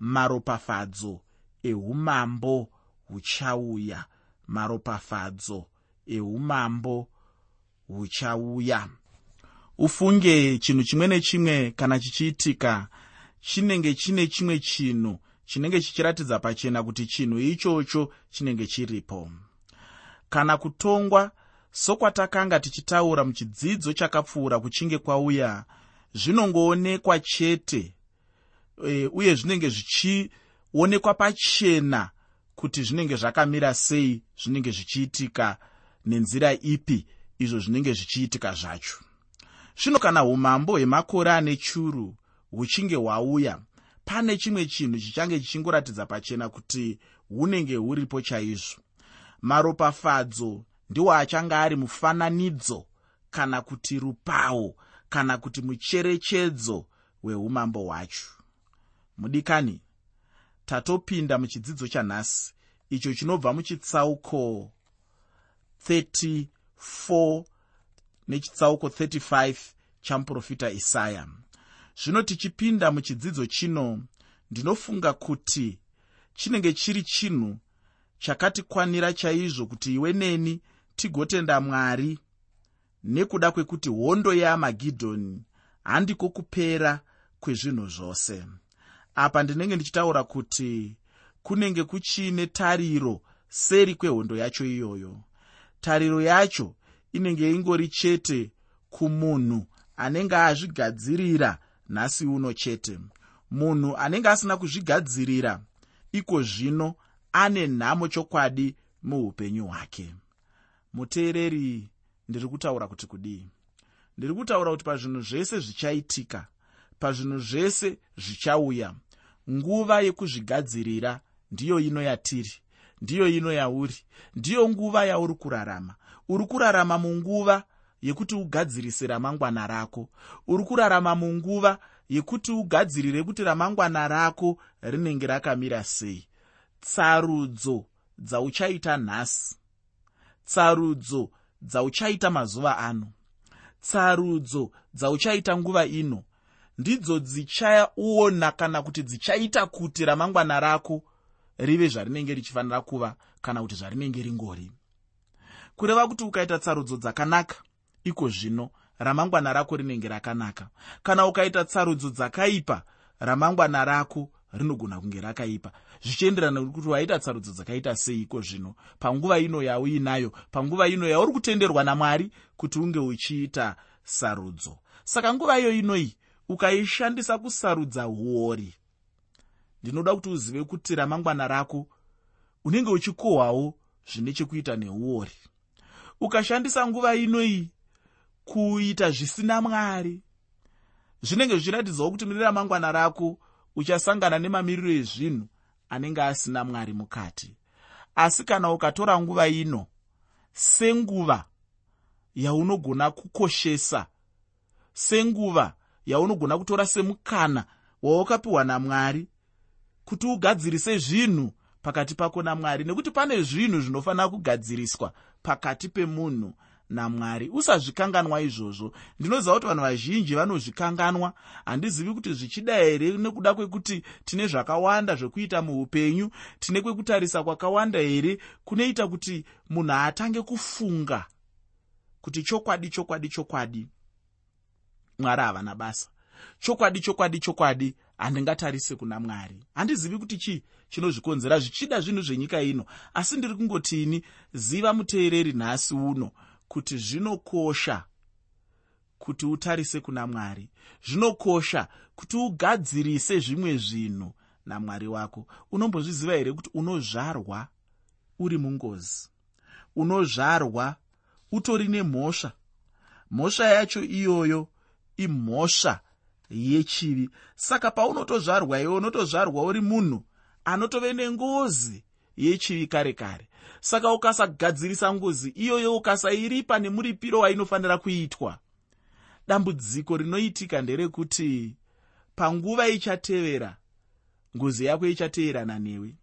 maropafadzo eumambo huchauya. Maropafadzo eumambo huchauya. Ufunge chinhu chimwe nechimwe kana chichiitika. Chinenge chine chimwe chinhu chinenge chichiratidza pachena kuti chinhu ichocho chinenge chiripo. Kana kutongwa sokwatakanga tichitaura muchidzidzo chakapfuura kuchinge kwauya. Zvinongoonekwa chete e, uye zvinenge zvichionekwa pachena kuti zvinenge zvakamira sei zvinenge zvichiitika nenzira ipi izvo zvinenge zvichiitika zvacho. Zvino kana umambo hwemakore ane churu huchinge hwauya pane chimwe chinhu chichange chichingoratidza pachena kuti hunenge huripo chaizvo. Maropafadzo ndiwo achange ari mufananidzo kana kuti rupawo kana kuti mucherechedzo hweumambo hwacho mudikani tatopinda muchidzidzo chanhasi. Icho chinobva muchitsauko 34 nechitsauko 35 chamuprofita isaya. Zvino tichipinda muchidzidzo chino ndinofunga kuti chinenge chiri chinhu chakatikwanira chaizvo kuti iwe neni tigotenda mwari. Nekuda kwekuti hondo yeamagidhoni handiko kupera kwezvinhu zvose apa ndinenge ndichitaura kuti kunenge kuchiine tariro seri kwehondo yacho iyoyo. Tariro yacho inenge ingori chete kumunhu anenge azvigadzirira nhasi uno chete. Munhu anenge asina kuzvigadzirira iko zvino ane nhamo chokwadi muupenyu hwake. Muteereri ndiri kutaura kuti kudii? Ndiri kutaura kuti pazvinhu zvese zvichaitika pazvinhu zvese zvichauya nguva yekuzvigadzirira ndiyo ino yatiri ndiyo ino yauri ndiyo nguva yauri kurarama. Uri kurarama munguva yekuti ugadzirise ramangwana rako. Uri kurarama munguva yekuti ugadzirire kuti ramangwana rako rinenge rakamira sei. Tsarudzo dzauchaita nhasi. Tsarudzo dzauchaita mazuva ano. Tsarudzo dzauchaita nguva ino ndidzo dzichaona kana kuti dzichaita kuti ramangwana rako rive zvarinenge richifanira kuva kana kuti zvarinenge ringori. Kureva kuti ukaita tsarudzo dzakanaka iko zvino ramangwana rako rinenge rakanaka. Kana ukaita tsarudzo dzakaipa ramangwana rako rinogona kunge rakaipa. Zvichienderana nekuti waita tsarudzo dzakaita sei iko zvino. Panguva ino yauinayo panguva ino yauri kutenderwa namwari kuti unge uchiita sarudzo saka nguva iyo inoyi ukaishandisa kusarudza uori ndinoda kuti uzive kuti ramangwana rako unenge uchikohwawo zvine chekuita neuori ukashandisa nguva inoyi kuita zvisina mwari. Zvinenge zvichiratidzawo kuti mune ramangwana rako uchasangana nemamiriro ezvinhu anenge asina mwari mukati. Asi kana ukatora nguva ino senguva yaunogona kukoshesa senguva yaunogona kutora semukana wawakapiwa namwari kuti ugadzirise zvinhu pakati pako namwari. Nekuti pane zvinhu zvinofanira kugadziriswa pakati pemunhu namwari. Usazvikanganwa izvozvo. Ndinoziva kuti vanhu vazhinji vanozvikanganwa. Handizivi kuti zvichida here nekuda kwekuti tine zvakawanda zvekuita muupenyu tine kwekutarisa kwakawanda here kunoita kuti munhu atange kufunga kuti chokwadi chokwadi chokwadi mwari havana basa. Chokwadi chokwadi chokwadi handingatarise kuna mwari. Handizivi kuti chii chinozvikonzera zvichida zvinhu zvenyika ino asi ndiri kungotini ziva muteereri nhasi uno kuti zvinokosha kuti utarise kuna mwari. Zvinokosha kuti ugadzirise zvimwe zvinhu namwari wako. Unombozviziva here kuti unozvarwa uri mungozi? Unozvarwa utori nemhosva? Mhosva yacho iyoyo imhosva yechivi. Saka paunotozvarwa iwe unotozvarwa uri munhu anotove nengozi yechivi kare kare. Saka ukasagadzirisa ngozi iyoyo ukasairipa nemuripiro wainofanira kuitwa. Dambudziko rinoitika nderekuti panguva ichatevera ngozi yako ichateerana newe.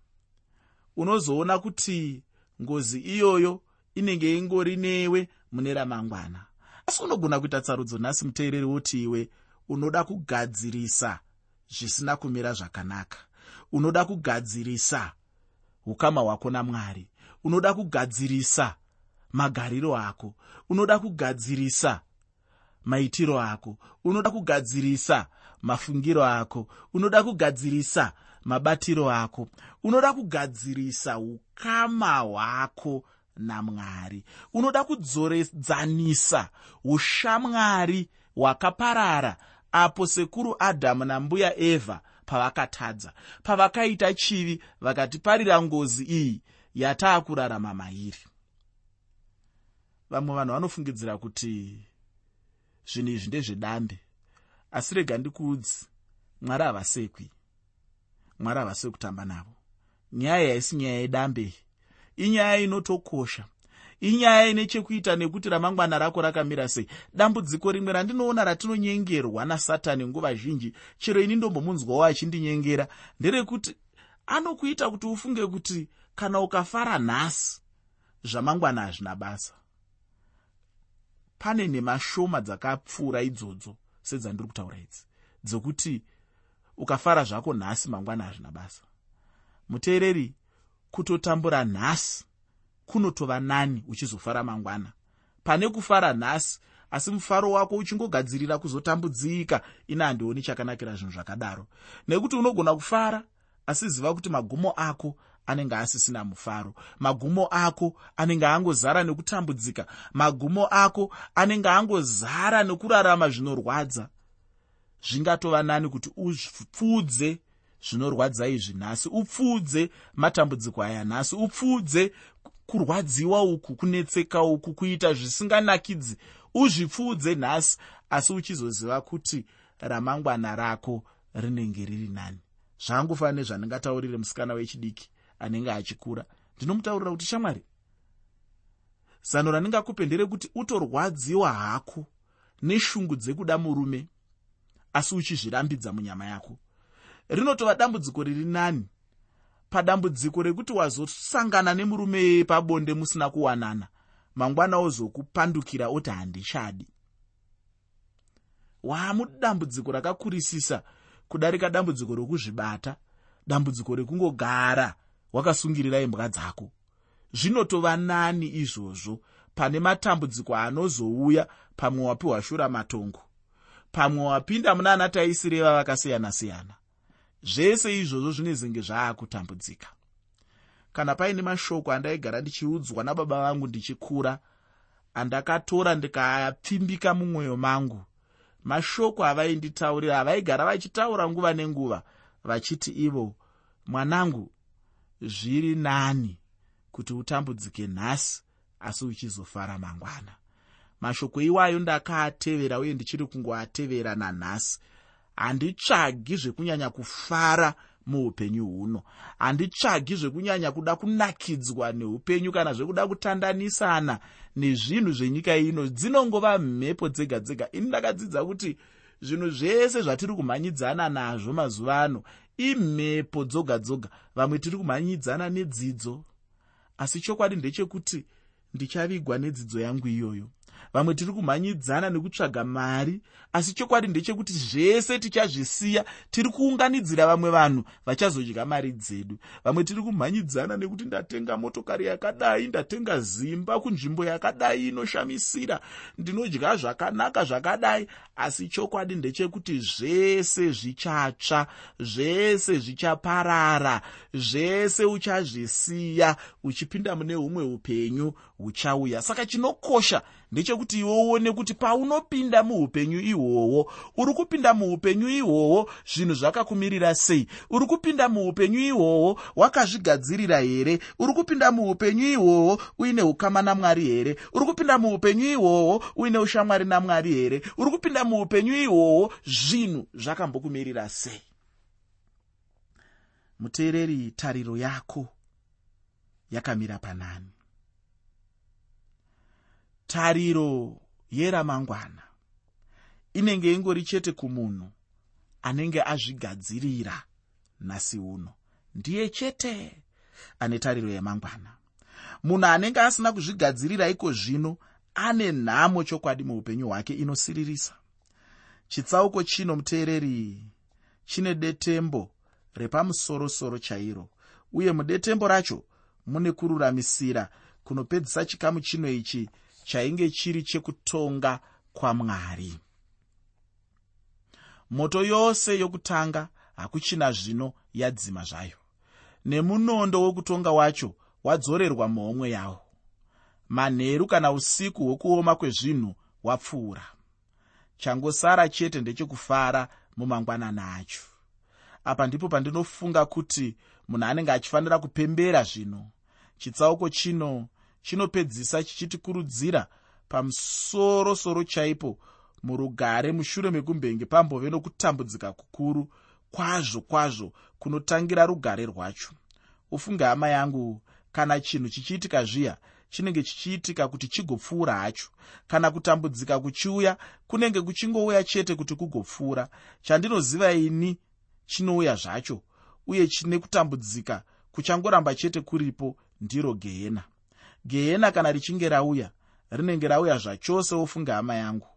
Unozoona kuti ngozi iyoyo inenge ingori newe mune ramangwana asi unogona kuita tsarudzo nhasi muteereri woti iwe unoda kugadzirisa zvisina kumira zvakanaka. Unoda kugadzirisa ukama hwako namwari. Unoda kugadzirisa magariro ako. Unoda kugadzirisa maitiro ako. Unoda kugadzirisa mafungiro ako. Unoda kugadzirisa mabatiro ako. Unoda kugadzirisa ukama hwako namwari. Unoda kudzoredzanisa ushamwari hwakaparara apo sekuru adhamu nambuya evha pavakatadza. Pavakaita chivi vakatiparira ngozi iyi yataakurarama mairi. Vamwe vanhu vanofungidzira kuti zvinhu izvi ndezvedambe. Asi rega ndikuudzi mwari havasekwi mwari havasi kutamba navo. Nyaya yaisi nyaya yedambe inyaya inotokosha inyaya ine chekuita nekuti ramangwana rako rakamira sei. Dambudziko rimwe randinoona ratinonyengerwa nasatani nguva zhinji chero ini ndombomunzwawo achindinyengera nderekuti anokuita kuti ufunge kuti kana ukafara nhasi zvamangwana hazvina basa. Pane nhema shoma dzakapfuura idzodzo sedzandiri kutaura idzi dzokuti ukafara zvako nhasi mangwana hazvina basa. Muteereri kutotambura nhasi kunotova nani uchizofara mangwana. Pane kufara nhasi asi mufaro wako uchingogadzirira kuzotambudzika. Ine handioni chakanakira zvinhu zvakadaro. Nekuti unogona kufara asi ziva kuti magumo ako anenge asisina mufaro. Magumo ako anenge angozara nekutambudzika. Magumo ako anenge angozara nekurarama zvinorwadza. Zvingatova nani kuti upfuudze zvinorwadza izvi nhasi. Upfuudze matambudziko aya nhasi. Upfuudze kurwadziwa uku kunetseka uku kuita zvisinganakidzi. Uzvipfuudze nhasi asi uchizoziva kuti ramangwana rako rinenge riri nani. Zvangofanira nezvandingataurire musikana wechidiki anenge achikura. Ndinomutaurira kuti shamwari zano randingakupe nderekuti utorwadziwa hako neshungu dzekuda murume asi uchizvirambidza munyama yako rinotova dambudziko riri nani? Padambudziko rekuti wazosangana nemurume pabonde musina kuwanana mangwana ozokupandukira oti handichadi. Waamudambudziko rakakurisisa kudarika dambudziko rokuzvibata dambudziko rekungogara wakasungirira imbwa dzako. Zvinotova nani izvozvo pane matambudziko anozouya pamwe wapiwa shura matongo pamwe wapinda muna ana taisireva vakasiyana-siyana zvese izvozvo zvine zenge zvaakutambudzika kana paine mashoko andaigara ndichiudzwa nababa vangu ndichikura andakatora ndikapfimbika mumwoyo mangu. Mashoko avainditaurira avaigara vachitaura nguva nenguva vachiti ivo mwanangu zviri nani kuti utambudzike nhasi asi uchizofara mangwana? Mashoko iwayo ndakaatevera uye ndichiri kungoatevera nanhasi handitsvagi zvekunyanya kufara muupenyu huno. Handitsvagi zvekunyanya kuda kunakidzwa neupenyu kana zvekuda kutandanisana nezvinhu zvenyika ino. Dzinongova mhepo dzega dzega. Ini ndakadzidza kuti zvinhu zvese zvatiri kumhanyidzana nazvo mazuva ano imhepo dzoga dzoga. Vamwe tiri kumhanyidzana nedzidzo. Asi chokwadi ndechekuti ndichavigwa nedzidzo yangu iyoyo vamwe tiri kumhanyidzana nekutsvaga mari asi chokwadi ndechekuti zvese tichazvisiya tiri kuunganidzira vamwe vanhu vachazodya mari dzedu. Vamwe tiri kumhanyidzana nekuti ndatenga motokari yakadai ndatenga zimba kunzvimbo yakadai inoshamisira ndinodya zvakanaka zvakadai asi chokwadi ndechekuti zvese zvichatsva zvese zvichaparara zvese uchazvisiya uchipinda mune humwe upenyu huchauya saka chinokosha ndechekuti iwe uone kuti paunopinda muupenyu ihwohwo uri kupinda muupenyu ihwohwo zvinhu zvakakumirira sei? Uri kupinda muupenyu ihwohwo wakazvigadzirira here? Uri kupinda muupenyu ihwohwo uine ukama namwari here? Uri kupinda muupenyu ihwohwo uine ushamwari namwari here? Uri kupinda muupenyu ihwohwo zvinhu zvakambokumirira sei? Muteereri tariro yako yakamira panani tariro yeramangwana. Inenge ingori chete kumunhu anenge azvigadzirira nhasi uno. Ndiye chete ane tariro yemangwana munhu anenge asina kuzvigadzirira iko zvino ane nhamo chokwadi muupenyu hwake inosiririsa. Chitsauko chino muteereri chine detembo repamusorosoro chairo uye mudetembo racho mune kururamisira kunopedzisa chikamu chino ichi chainge chiri chekutonga kwamwari. Moto yose yokutanga hakuchina zvino yadzima zvayo. Nemunondo wekutonga wacho wadzorerwa muhomwe yawo. Manheru kana usiku hwokuoma kwezvinhu wapfuura. Changosara chete ndechekufara mumangwanana acho. Apa ndipo pandinofunga kuti munhu anenge achifanira kupembera zvino. Chitsauko chino chinopedzisa chichitikurudzira pamusorosoro chaipo murugare mushure mekumbenge pambove nokutambudzika kukuru kwazvo kwazvo kunotangira rugare rwacho. Ufunge hama yangu kana chinhu chichiitika zviya chinenge chichiitika kuti chigopfuura hacho. Kana kutambudzika kuchiuya kunenge kuchingouya chete kuti kugopfuura. Chandinoziva ini chinouya zvacho uye chine kutambudzika kuchangoramba chete kuripo ndiro gehena gehena kana richinge rauya rinenge rauya zvachose wofunge hama yangu.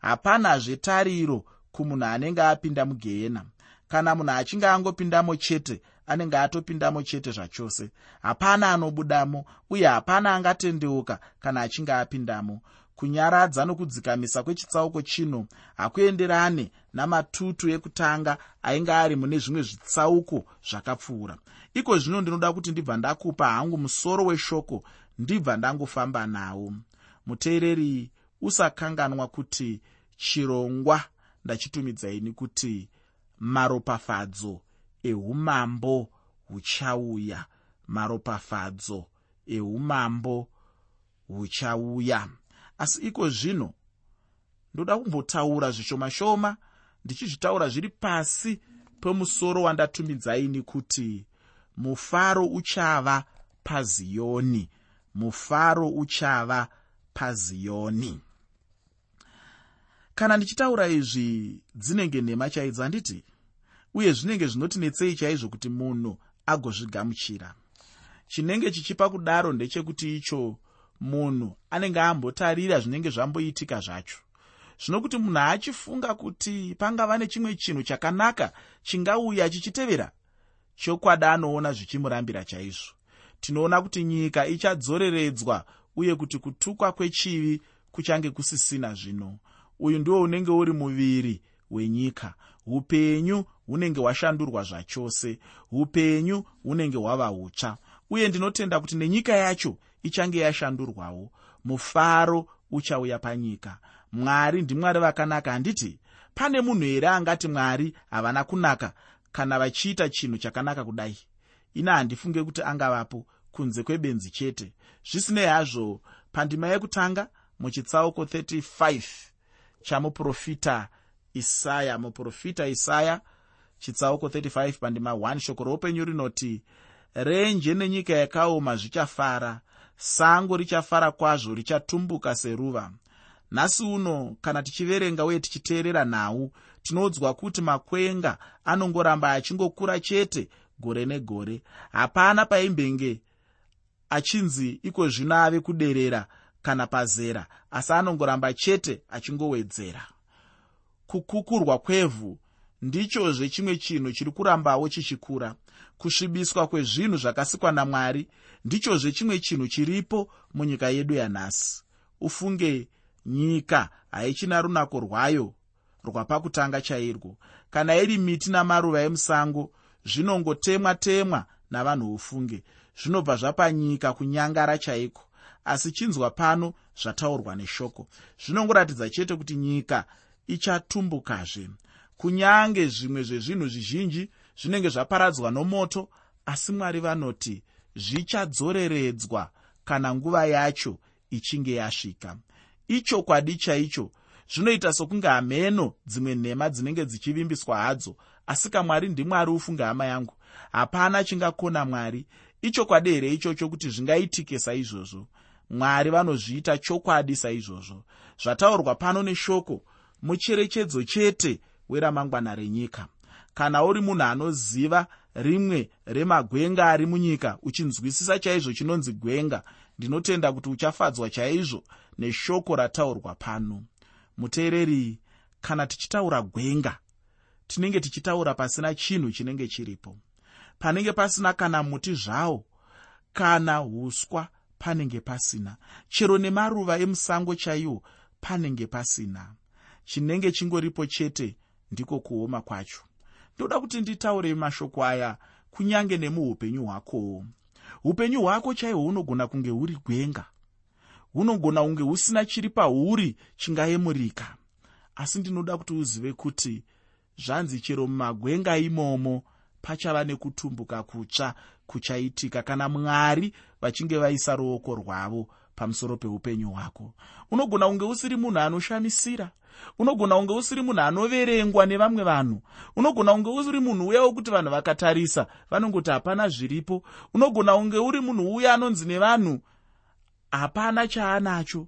Hapanazve tariro kumunhu anenge apinda mugehena. Kana munhu achinge angopindamo chete anenge atopindamo chete zvachose. Hapana anobudamo uye hapana angatendeuka kana achinge apindamo. Kunyaradza nokudzikamisa kwechitsauko chino hakuenderane namatutu ekutanga ainge ari mune zvimwe zvitsauko zvakapfuura. Iko zvino ndinoda kuti ndibva ndakupa hangu musoro weshoko ndibva ndangofamba nawo muteereri usakanganwa kuti chirongwa ndachitumidzaini kuti maropafadzo eumambo huchauya. Maropafadzo eumambo huchauya. Asi iko zvino? Ndoda kumbotaura zvishoma shoma ndichizvitaura zviri pasi pemusoro wandatumidzaini kuti mufaro uchava paziyoni mufaro uchava paziyoni kana ndichitaura izvi dzinenge nhema chaidzo handiti uye zvinenge zvinotinetsei chaizvo kuti munhu agozvigamuchira. Chinenge chichipa kudaro ndechekuti icho munhu anenge ambotarira zvinenge zvamboitika zvacho. Zvino kuti munhu achifunga kuti pangava nechimwe chinhu chakanaka chingauya chichitevera chokwadi anoona zvichimurambira chaizvo tinoona kuti nyika ichadzoreredzwa uye kuti kutukwa kwechivi kuchange kusisina zvino. Uyu ndiwo unenge uri muviri wenyika. Upenyu hunenge hwashandurwa zvachose. Upenyu hunenge hwava utsva uye ndinotenda kuti nenyika yacho ichange yashandurwawo. Mufaro uchauya panyika. Mwari ndimwari vakanaka handiti pane munhu here angati mwari havana kunaka kana vachiita chinhu chakanaka kudai? Ina handifunge kuti angavapo kunze kwebenzi chete. Zvisinei hazvo pandima yekutanga muchitsauko 35 chamuprofita isaya muprofita isaya chitsauko 35 pandima 1 shoko roupenyu rinoti renje nenyika yakaoma zvichafara. Sango richafara kwazvo richatumbuka seruva. Nhasi uno kana tichiverenga uye tichiteerera nhau tinoudzwa kuti makwenga anongoramba achingokura chete gore negore. Hapana paimbenge achinzi iko zvino ave kuderera kana pazera asi anongoramba chete achingowedzera. Kukukurwa kwevhu ndichozve chimwe chinhu chiri kurambawo chichikura. Kusvibiswa kwezvinhu zvakasikwa namwari ndichozve chimwe chinhu chiripo munyika yedu yanhasi. Ufunge nyika haichina runako rwayo rwapakutanga chairwo. Kana iri miti namaruva emusango zvinongotemwa temwa navanhu ufunge zvinobva zvapanyika kunyangara chaiko. Asi chinzwa pano zvataurwa neshoko. Zvinongoratidza chete kuti nyika ichatambukazve kunyange zvimwe zvezvinhu zvizhinji zvinenge zvaparadzwa nomoto asi mwari vanoti zvichadzoreredzwa kana nguva yacho ichinge yasvika. Ichokwadi chaicho? Zvinoita sokunge hameno dzimwe nhema dzinenge dzichivimbiswa hadzo asi kamwari ndimwari ufunge hama yangu. Hapana chingakona mwari ichokwadi here ichocho kuti zvingaitike saizvozvo? Mwari vanozviita chokwadi saizvozvo. Zvataurwa pano neshoko mucherechedzo chete weramangwana renyika. Kana uri munhu anoziva rimwe remagwenga ari munyika uchinzwisisa chaizvo chinonzi gwenga ndinotenda kuti uchafadzwa chaizvo neshoko rataurwa pano. Muteereri kana tichitaura gwenga tinenge tichitaura pasina chinhu chinenge chiripo panenge pasina kana muti zvawo kana uswa panenge pasina. Chero nemaruva emusango chaiwo panenge pasina. Chinenge chingoripo chete ndiko kuoma kwacho. Ndoda kuti nditaure mashoko aya kunyange nemuupenyu hwakowo upenyu hwako chaihwo hunogona kunge huri gwenga. Hunogona kunge husina chiri pauri chingayemurika. Asi ndinoda kuti uzive kuti zvanzi chero mumagwenga imomo pachava nekutumbuka kutsva kuchaitika kana mwari vachinge vaisa ruoko rwavo pamusoro peupenyu hwako. Unogona kunge usiri munhu anoshamisira unogona kunge usiri munhu anoverengwa nevamwe vanhu unogona kunge uri munhu uya wokuti vanhu vakatarisa vanongoti hapana zviripo unogona kunge uri munhu uya anonzi nevanhu hapana chaanacho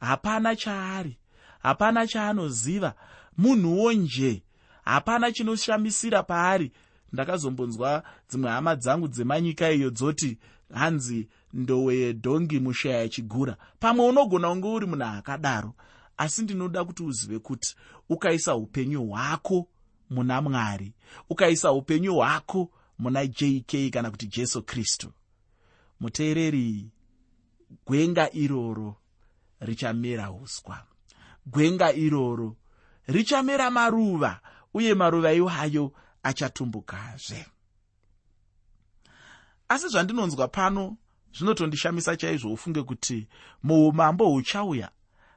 hapana chaari hapana chaanoziva munhuwo nje hapana chinoshamisira paari ndakazombonzwa dzimwe hama dzangu dzemanyika iyo dzoti hanzi ndowe yedhongi mushaya chigura pamwe unogona kunge uri munhu akadaro asi ndinoda kuti uzive kuti ukaisa upenyu hwako muna mwari ukaisa upenyu hwako muna jk kana kuti jesu kristu. Muteereri gwenga iroro richamera uswa gwenga iroro richamera maruva uye maruva iwayo achatumbukazve. Asi zvandinonzwa pano zvinotondishamisa chaizvo ufunge kuti muumambo huchauya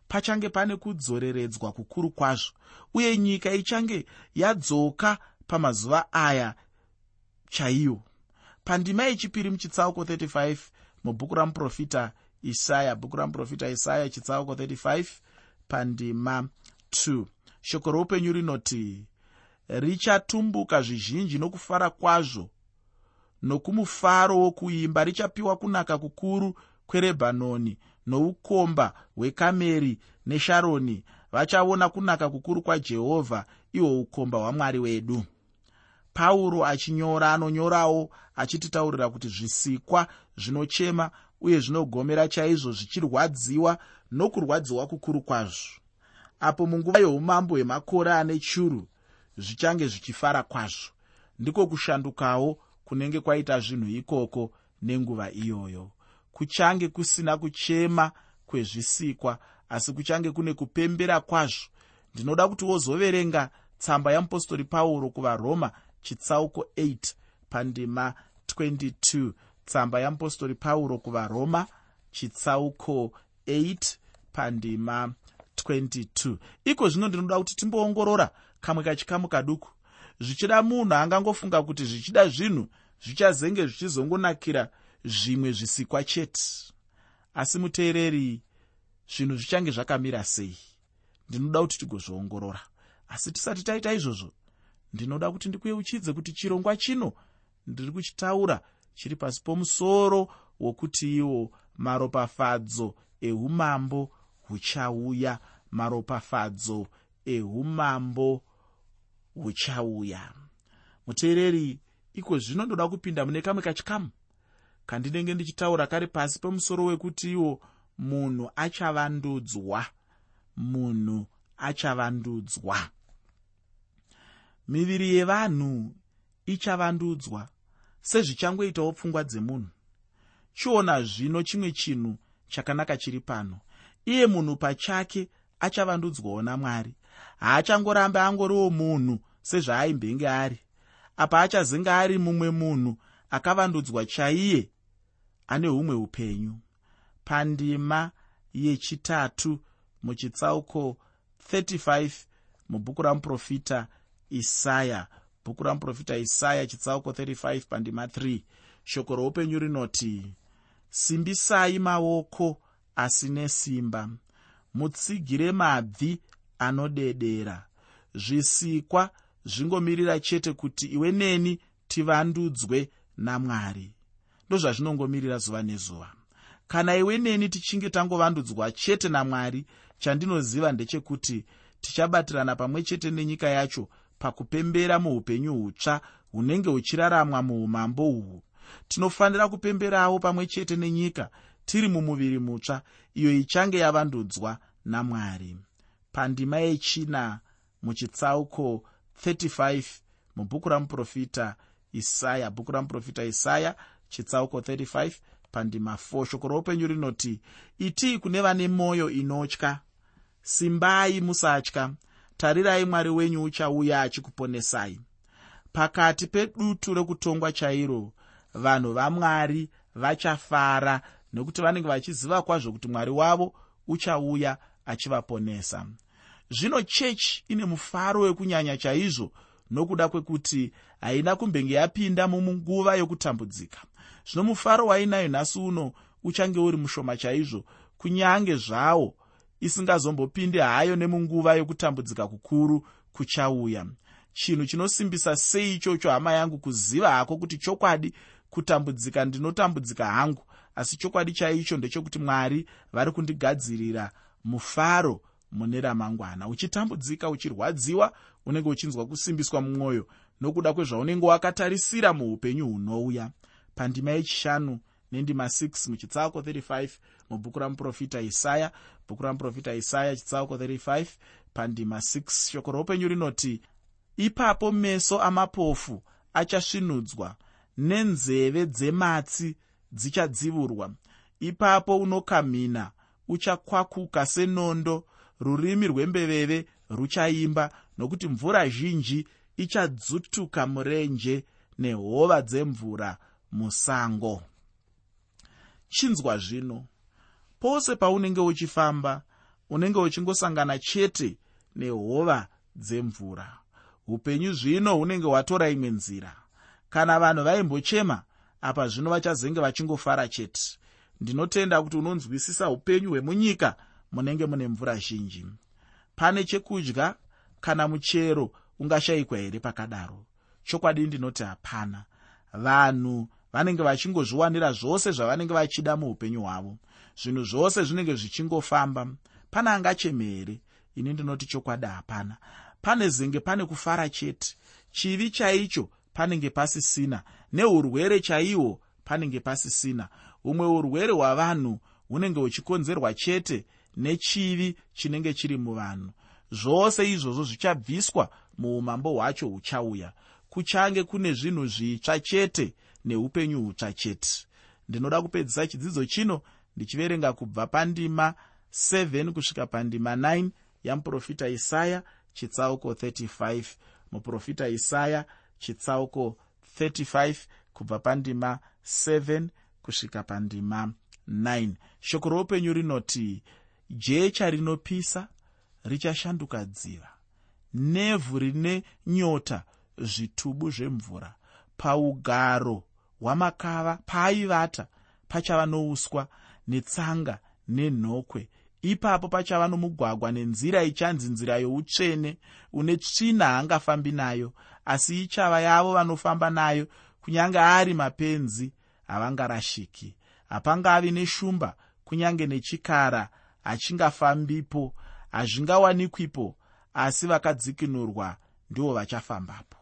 pachange pane kudzoreredzwa kukuru kwazvo uye nyika ichange yadzoka pamazuva aya chaiwo pandima yechipiri muchitsauko 35 mubhuku ramuprofita isaya bhuku ramuprofita isaya chitsauko 35 pandima 2 shoko roupenyu rinoti richatumbuka zvizhinji nokufara kwazvo. Nokumufaro wokuimba richapiwa kunaka kukuru kwerebhanoni noukomba hwekameri nesharoni. Vachaona kunaka kukuru kwajehovha ihwo ukomba hwamwari wedu. Pauro achinyora anonyorawo achititaurira kuti zvisikwa zvinochema uye zvinogomera chaizvo zvichirwadziwa nokurwadziwa kukuru kwazvo. Apo munguva yeumambo hwemakore ane churu zvichange zvichifara kwazvo. Ndiko kushandukawo kunenge kwaita zvinhu ikoko nenguva iyoyo. Kuchange kusina kuchema kwezvisikwa asi kuchange kune kupembera kwazvo. Ndinoda kuti wozoverenga tsamba yamupostori pauro kuvaroma chitsauko 8 pandima 22 tsamba yamupostori pauro kuvaroma chitsauko 8 pandima 22 iko zvino ndinoda kuti timboongorora kamwe kachikamu kaduku. Zvichida munhu angangofunga kuti zvichida zvinhu zvichazenge zvichizongonakira zvimwe zvisikwa chete. Asi muteereri zvinhu zvichange zvakamira sei? Ndinoda kuti tigozviongorora asi tisati taita izvozvo ndinoda kuti ndikuyeuchidze kuti chirongwa chino ndiri kuchitaura chiri pasi pomusoro wokuti iwo maropafadzo eumambo huchauya. Maropafadzo eumambo huchauya muteereri iko zvino ndoda kupinda mune kamwe kachikamu? Kandinenge ndichitaura kari pasi pemusoro wekuti iwo munhu achavandudzwa. Munhu achavandudzwa. Miviri yevanhu ichavandudzwa sezvichangoitawo pfungwa dzemunhu. Chiona zvino chimwe chinhu chakanaka chiri pano. Iye munhu pachake achavandudzwawo namwari haachangorambe angoriwo munhu sezvaaimbenge ari. Apa achazenge ari mumwe munhu akavandudzwa chaiye ane humwe upenyu. Pandima yechitatu muchitsauko 35 mubhuku ramuprofita isaya. Bhuku ramuprofita isaya chitsauko 35 pandima 3 shoko roupenyu rinoti simbisai maoko asi nesimba. Mutsigire mabvi anodedera. Zvisikwa zvingomirira chete kuti iwe neni tivandudzwe namwari ndozvazvinongomirira zuva nezuva. Kana iwe neni tichinge tangovandudzwa chete namwari chandinoziva ndechekuti tichabatirana pamwe chete nenyika yacho pakupembera muupenyu hutsva hunenge huchiraramwa muumambo uhwu tinofanira kupemberawo pamwe chete nenyika tiri mumuviri mutsva iyo ichange yavandudzwa namwari pandima yechina muchitsauko 35 mubhuku ramuprofita isaya. Bhuku ramuprofita isaya chitsauko 35 pandima 4 shoko roupenyu rinoti itii kune vane mwoyo inotya. Simbai musatya. Tarirai mwari wenyu uchauya achikuponesai. Pakati pedutu rekutongwa chairo vanhu vamwari vachafara nekuti vanenge vachiziva kwazvo kuti mwari wavo uchauya achivaponesa. Zvino chechi ine mufaro wekunyanya chaizvo nokuda kwekuti haina kumbenge yapinda mumunguva yokutambudzika. Zvino mufaro wainayo nhasi uno uchange uri mushoma chaizvo kunyange zvawo isingazombopindi hayo nemunguva yokutambudzika kukuru kuchauya. Chinhu chinosimbisa sei ichocho hama yangu kuziva hako kuti chokwadi kutambudzika ndinotambudzika hangu asi chokwadi chaicho ndechekuti mwari vari kundigadzirira mufaro mune ramangwana. Uchitambudzika uchirwadziwa unenge uchinzwa kusimbiswa mumwoyo nokuda kwezvaunenge wakatarisira muupenyu hunouya. Pandima yechishanu nendima 6 muchitsauko 35 mubhuku ramuprofita isaya bhuku ramuprofita isaya chitsauko 35 pandima 6 shoko roupenyu rinoti ipapo meso amapofu achasvinudzwa nenzeve dzematsi dzichadzivurwa ipapo unokamhina uchakwakuka senondo rurimi rwembeveve ruchaimba nokuti mvura zhinji ichadzutuka murenje nehova dzemvura musango. Chinzwa zvino pose paunenge uchifamba unenge uchingosangana chete nehova dzemvura. Upenyu zvino hunenge hwatora imwe nzira. Kana vanhu vaimbochema apa zvino vachazenge vachingofara chete ndinotenda kuti unonzwisisa upenyu hwemunyika munenge mune mvura zhinji. Pane chekudya kana muchero ungashayikwa here pakadaro? Chokwadi ndinoti hapana. Vanhu vanenge vachingozviwanira zvose zvavanenge vachida muupenyu hwavo zvinhu zvose zvinenge zvichingofamba pane angacheme here? Ini ndinoti chokwadi hapana. Pane zenge pane kufara chete. Chivi chaicho panenge pasisina neurwere chaihwo panenge pasisina humwe urwere hwavanhu hunenge huchikonzerwa chete nechivi chinenge chiri muvanhu. Zvose izvozvo zvichabviswa muumambo hwacho huchauya. Kuchange kune zvinhu zvitsva chete neupenyu hutsva chete. Ndinoda kupedzisa chidzidzo chino ndichiverenga kubva pandima 7 kusvika pandima 9 yamuprofita isaya chitsauko 35 muprofita isaya chitsauko 35 kubva pandima 7 kusvika pandima 9 shoko roupenyu rinoti jecha rinopisa richashanduka dziva nevhu rine nyota zvitubu zvemvura paugaro hwamakava paaivata pachava nouswa netsanga nenhokwe. Ipapo pachava nomugwagwa nenzira ichanzi nzira youtsvene une tsvina haangafambi nayo asi ichava yavo vanofamba nayo kunyange ari mapenzi havangarashiki. Hapangavi neshumba kunyange nechikara hachingafambipo hazvingawanikwipo asi vakadzikinurwa ndivo vachafambapo.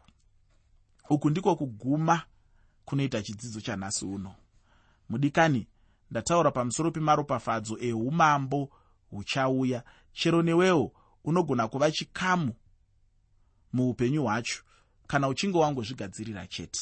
Uku ndiko kuguma kunoita chidzidzo chanhasi uno. Mudikani ndataura pamusoro pemaropafadzo eumambo huchauya. Chero newewo unogona kuva chikamu muupenyu hwacho kana uchinge wangozvigadzirira chete